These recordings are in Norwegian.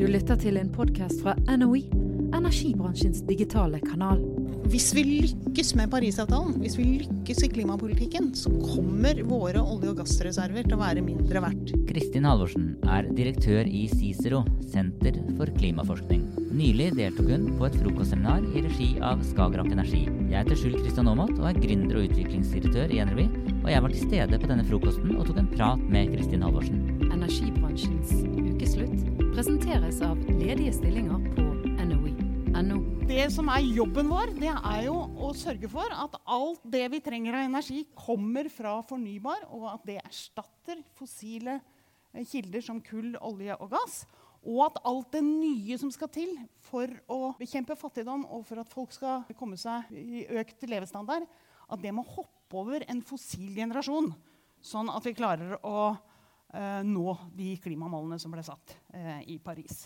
Du lytter til en podkast fra NOE, energibransjens digitale kanal. Hvis vi lykkes med Parisavtalen, hvis vi lykkes i klimapolitikken, så kommer våre olje- og gassreserver til å være mindre verdt. Kristin Halvorsen er direktør i CICERO, Senter for klimaforskning. Nylig deltok hun på et frokostseminar i regi av Skagerrak Energi. Jeg heter Skjul Kristian Aamodt og er gründer og utviklingsdirektør i NRV, og jeg var til stede på denne frokosten og tok en prat med Kristin Halvorsen. Energibransjens ukeslutt presenteres av ledige stillinger på NOE.no. Det som er jobben vår, det er jo å sørge for at alt det vi trenger av energi, kommer fra fornybar, og at det erstatter fossile eh, kilder som kull, olje og gass. Og at alt det nye som skal til for å bekjempe fattigdom og for at folk skal komme seg i økt levestandard, at det må hoppe over en fossil generasjon. Sånn at vi klarer å nå de klimamålene som ble satt eh, i Paris.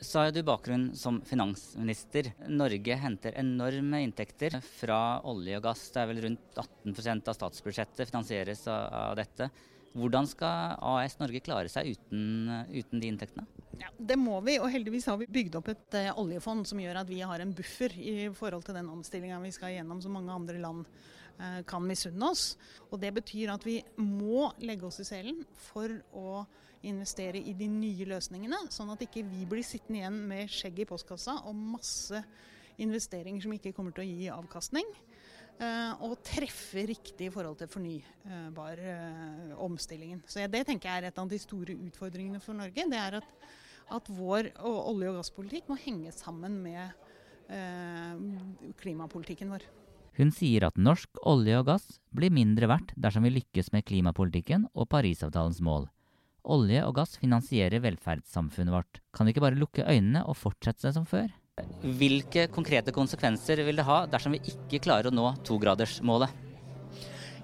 Så har du bakgrunn som finansminister. Norge henter enorme inntekter fra olje og gass. Det er vel rundt 18% av statsbudsjettet finansieres av dette. Hvordan skal AS Norge klare seg uten, uten de inntektene? Ja, det må vi, og heldigvis har vi bygd opp et eh, oljefond som gjør at vi har en buffer i forhold til den omstillinga vi skal gjennom som mange andre land eh, kan misunne oss. Og Det betyr at vi må legge oss i selen for å investere i de nye løsningene, sånn at ikke vi blir sittende igjen med skjegg i postkassa og masse investeringer som ikke kommer til å gi avkastning. eh, Og treffe riktig i forhold til fornybar eh, omstillingen. Så Det tenker jeg er et av de store utfordringene for Norge. Det er at, at vår olje- og gasspolitikk må henge sammen med eh, klimapolitikken vår. Hun sier at norsk olje og gass blir mindre verdt dersom vi lykkes med klimapolitikken og Parisavtalens mål. Olje og gass finansierer velferdssamfunnet vårt. Kan vi ikke bare lukke øynene og fortsette som før? Hvilke konkrete konsekvenser vil det ha dersom vi ikke klarer å nå togradersmålet?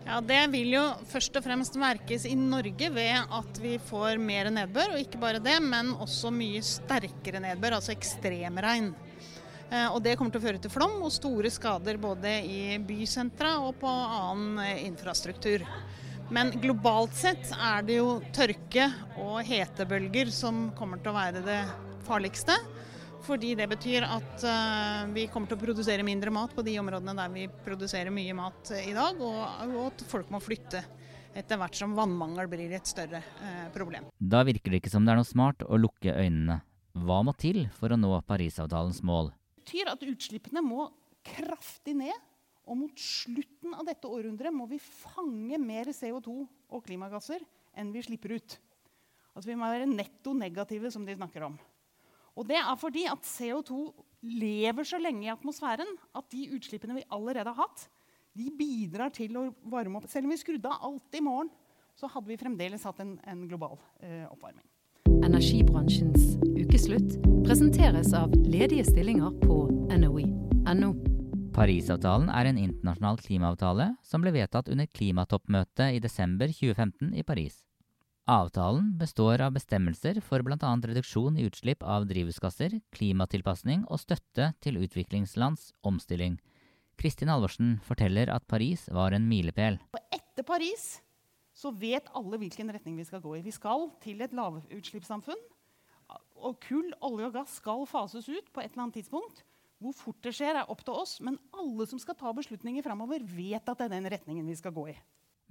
Ja, Det vil jo først og fremst merkes i Norge ved at vi får mer nedbør. Og ikke bare det, men også mye sterkere nedbør, altså ekstremregn. Eh, Og det kommer til å føre til flom og store skader både i bysentra og på annen eh, infrastruktur. Men globalt sett er det jo tørke og hetebølger som kommer til å være det farligste. Fordi det betyr at eh, vi kommer til å produsere mindre mat på de områdene der vi produserer mye mat i dag, og, at folk må flytte etter hvert som vannmangel blir et større problem. Da virker det ikke som det er noe smart å lukke øynene. Hva må til for å nå Parisavtalens mål? Betyr at utslippene må kraftig ned. Og mot slutten av dette århundret må vi fange mer CO2 og klimagasser enn vi slipper ut. Altså Vi må være netto negative, som de snakker om. Og det er fordi at CO2 lever så lenge i atmosfæren at de utslippene vi allerede har hatt, de bidrar til å varme opp. Selv om vi skrudde av alt i morgen, så hadde vi fremdeles hatt en, en global eh, oppvarming. Energibransjens ukeslutt presenteres av ledige stillinger på NOE.no. Parisavtalen er en internasjonal klimaavtale som ble vedtatt under klimatoppmøtet i desember 2015 i Paris. Avtalen består av bestemmelser for bl.a. reduksjon i utslipp av drivhusgasser, klimatilpasning og støtte til utviklingslands omstilling. Kristin Halvorsen forteller at Paris var en milepæl. Etter Paris så vet alle hvilken retning vi skal gå i. Vi skal til et lavutslippssamfunn. Og kull, olje og gass skal fases ut på et eller annet tidspunkt. Hvor fort det skjer, er opp til oss, men alle som skal ta beslutninger framover, vet at det er den retningen vi skal gå i.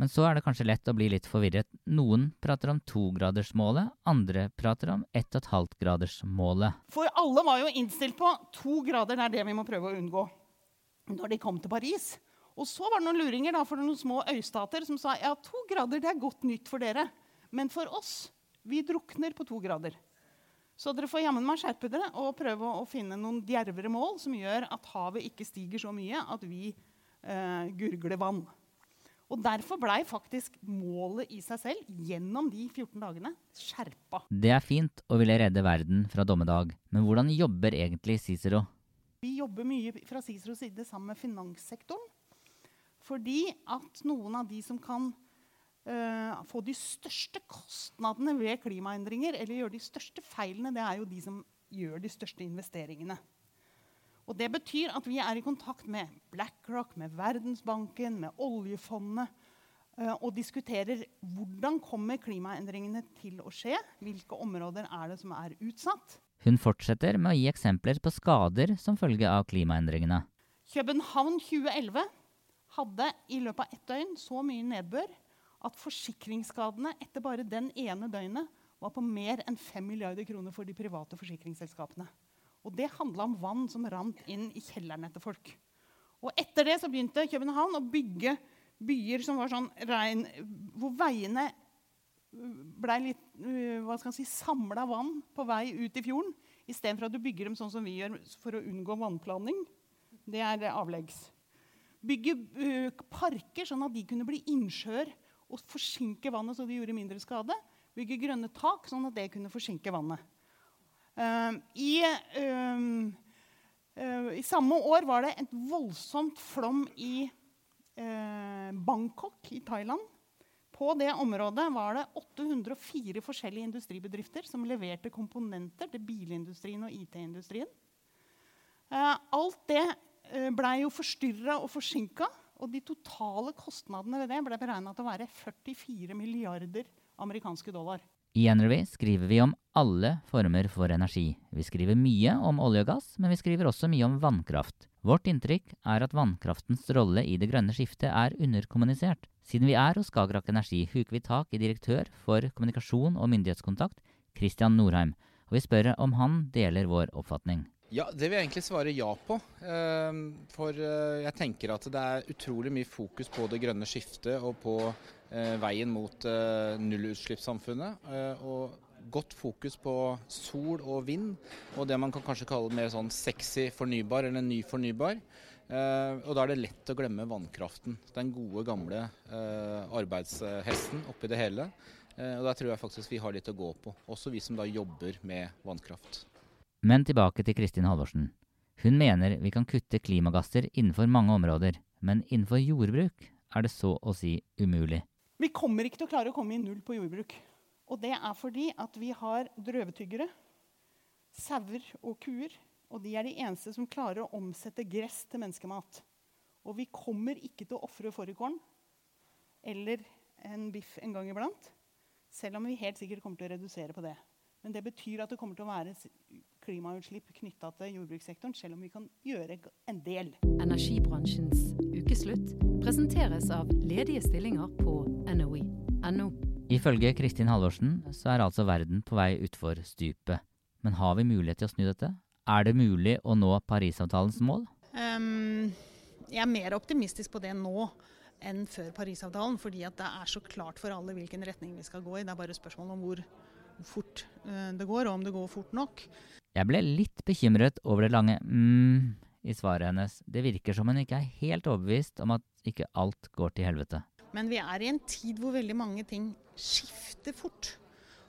Men så er det kanskje lett å bli litt forvirret. Noen prater om togradersmålet, andre prater om 1,5-gradersmålet. For alle var jo innstilt på to grader, det er det vi må prøve å unngå. Når de kom til Paris. Og så var det noen luringer da, for noen små øystater som sa ja, to grader det er godt nytt for dere. Men for oss, vi drukner på to grader. Så dere får jammen meg skjerpe dere og prøve å finne noen djervere mål som gjør at havet ikke stiger så mye at vi eh, gurgler vann. Og Derfor blei faktisk målet i seg selv gjennom de 14 dagene skjerpa. Det er fint å ville redde verden fra dommedag, men hvordan jobber egentlig Cicero? Vi jobber mye fra Cicero side sammen med finanssektoren. Fordi at noen av de som kan eh, få de største kostnadene ved klimaendringer, eller gjøre de største feilene, det er jo de som gjør de største investeringene. Og Det betyr at vi er i kontakt med BlackRock, med Verdensbanken, med oljefondet eh, og diskuterer hvordan kommer klimaendringene til å skje. Hvilke områder er det som er utsatt? Hun fortsetter med å gi eksempler på skader som følge av klimaendringene. København 2011 hadde i løpet av ett døgn så mye nedbør at forsikringsskadene etter bare den ene døgnet var på mer enn 5 milliarder kroner for de private forsikringsselskapene. Og det handla om vann som rant inn i kjellerne til folk. Og etter det så begynte København å bygge byer som var sånn rein, hvor veiene blei litt uh, hva skal si, samla vann på vei ut i fjorden. Istedenfor at du bygger dem sånn som vi gjør for å unngå vannplaning. Det er avleggs. Bygge uh, parker sånn at de kunne bli innsjøer og forsinke vannet så de gjorde mindre skade. Bygge grønne tak sånn at det kunne forsinke vannet. Uh, i, I, samme år var det et voldsomt flom i Bangkok i Thailand. På det området var det 804 forskjellige industribedrifter som leverte komponenter til bilindustrien og IT-industrien. alt det blei jo forstyrra og forsinka. Og de totale kostnadene ved det ble beregna til å være 44 milliarder amerikanske dollar. I NRV skriver vi om alle former for energi. Vi skriver mye om olje og gass, men vi skriver også mye om vannkraft. Vårt inntrykk er at vannkraftens rolle i det grønne skiftet er underkommunisert. Siden vi er hos Skagerrak Energi, huker vi tak i direktør for kommunikasjon og myndighetskontakt, Christian Norheim, og vi spør om han deler vår oppfatning. Ja, Det vil jeg egentlig svare ja på. Ehm, for eh, jeg tenker at det er utrolig mye fokus på det grønne skiftet og på eh, veien mot eh, nullutslippssamfunnet. Og godt fokus på sol og vind, og det man kan kanskje kalle mer sånn sexy fornybar eller ny fornybar. Og da er det lett å glemme vannkraften. Den gode, gamle arbeidshesten oppi det hele. Og der tror jeg faktisk vi har litt å gå på, også vi som da jobber med vannkraft. Men tilbake til Kristin Halvorsen. Hun mener vi kan kutte klimagasser innenfor mange områder, men innenfor jordbruk er det så å si umulig. Vi kommer ikke til å klare å komme i null på jordbruk. Og det er fordi at vi har drøvetyggere, sauer og kuer. Og de er de eneste som klarer å omsette gress til menneskemat. Og vi kommer ikke til å ofre fårikålen eller en biff en gang iblant. Selv om vi helt sikkert kommer til å redusere på det. Men det betyr at det kommer til å være klimautslipp knytta til jordbrukssektoren, selv om vi kan gjøre en del. Energibransjens ukeslutt presenteres av ledige stillinger på NOI.no. Ifølge Kristin Halvorsen så er altså verden på vei utfor stupet. Men har vi mulighet til å snu dette? Er det mulig å nå Parisavtalens mål? Um, jeg er mer optimistisk på det nå enn før Parisavtalen. Fordi det er så klart for alle hvilken retning vi skal gå i. Det er bare spørsmål om hvor fort eh, det går, og om det går fort nok. Jeg ble litt bekymret over det lange mm i svaret hennes. Det virker som hun ikke er helt overbevist om at ikke alt går til helvete. Men vi er i en tid hvor veldig mange ting skifter fort.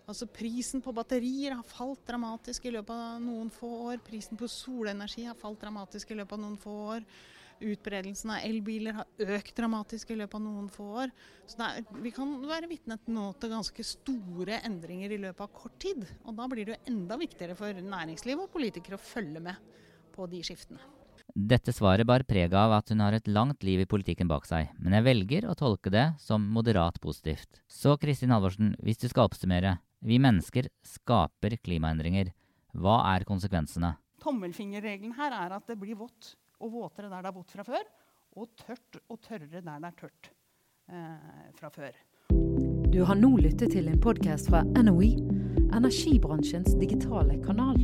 Altså Prisen på batterier har falt dramatisk i løpet av noen få år. Prisen på solenergi har falt dramatisk i løpet av noen få år. Utbredelsen av elbiler har økt dramatisk i løpet av noen få år. Så er, vi kan være vitne nå til ganske store endringer i løpet av kort tid. Og da blir det jo enda viktigere for næringsliv og politikere å følge med på de skiftene. Dette svaret bar preg av at hun har et langt liv i politikken bak seg, men jeg velger å tolke det som moderat positivt. Så Kristin Halvorsen, hvis du skal oppsummere. Vi mennesker skaper klimaendringer. Hva er konsekvensene? Tommelfingerregelen her er at det blir vått og våtere der det er vått fra før, og tørt og tørrere der det er tørt eh, fra før. Du har nå lyttet til en podkast fra NOE, energibransjens digitale kanal.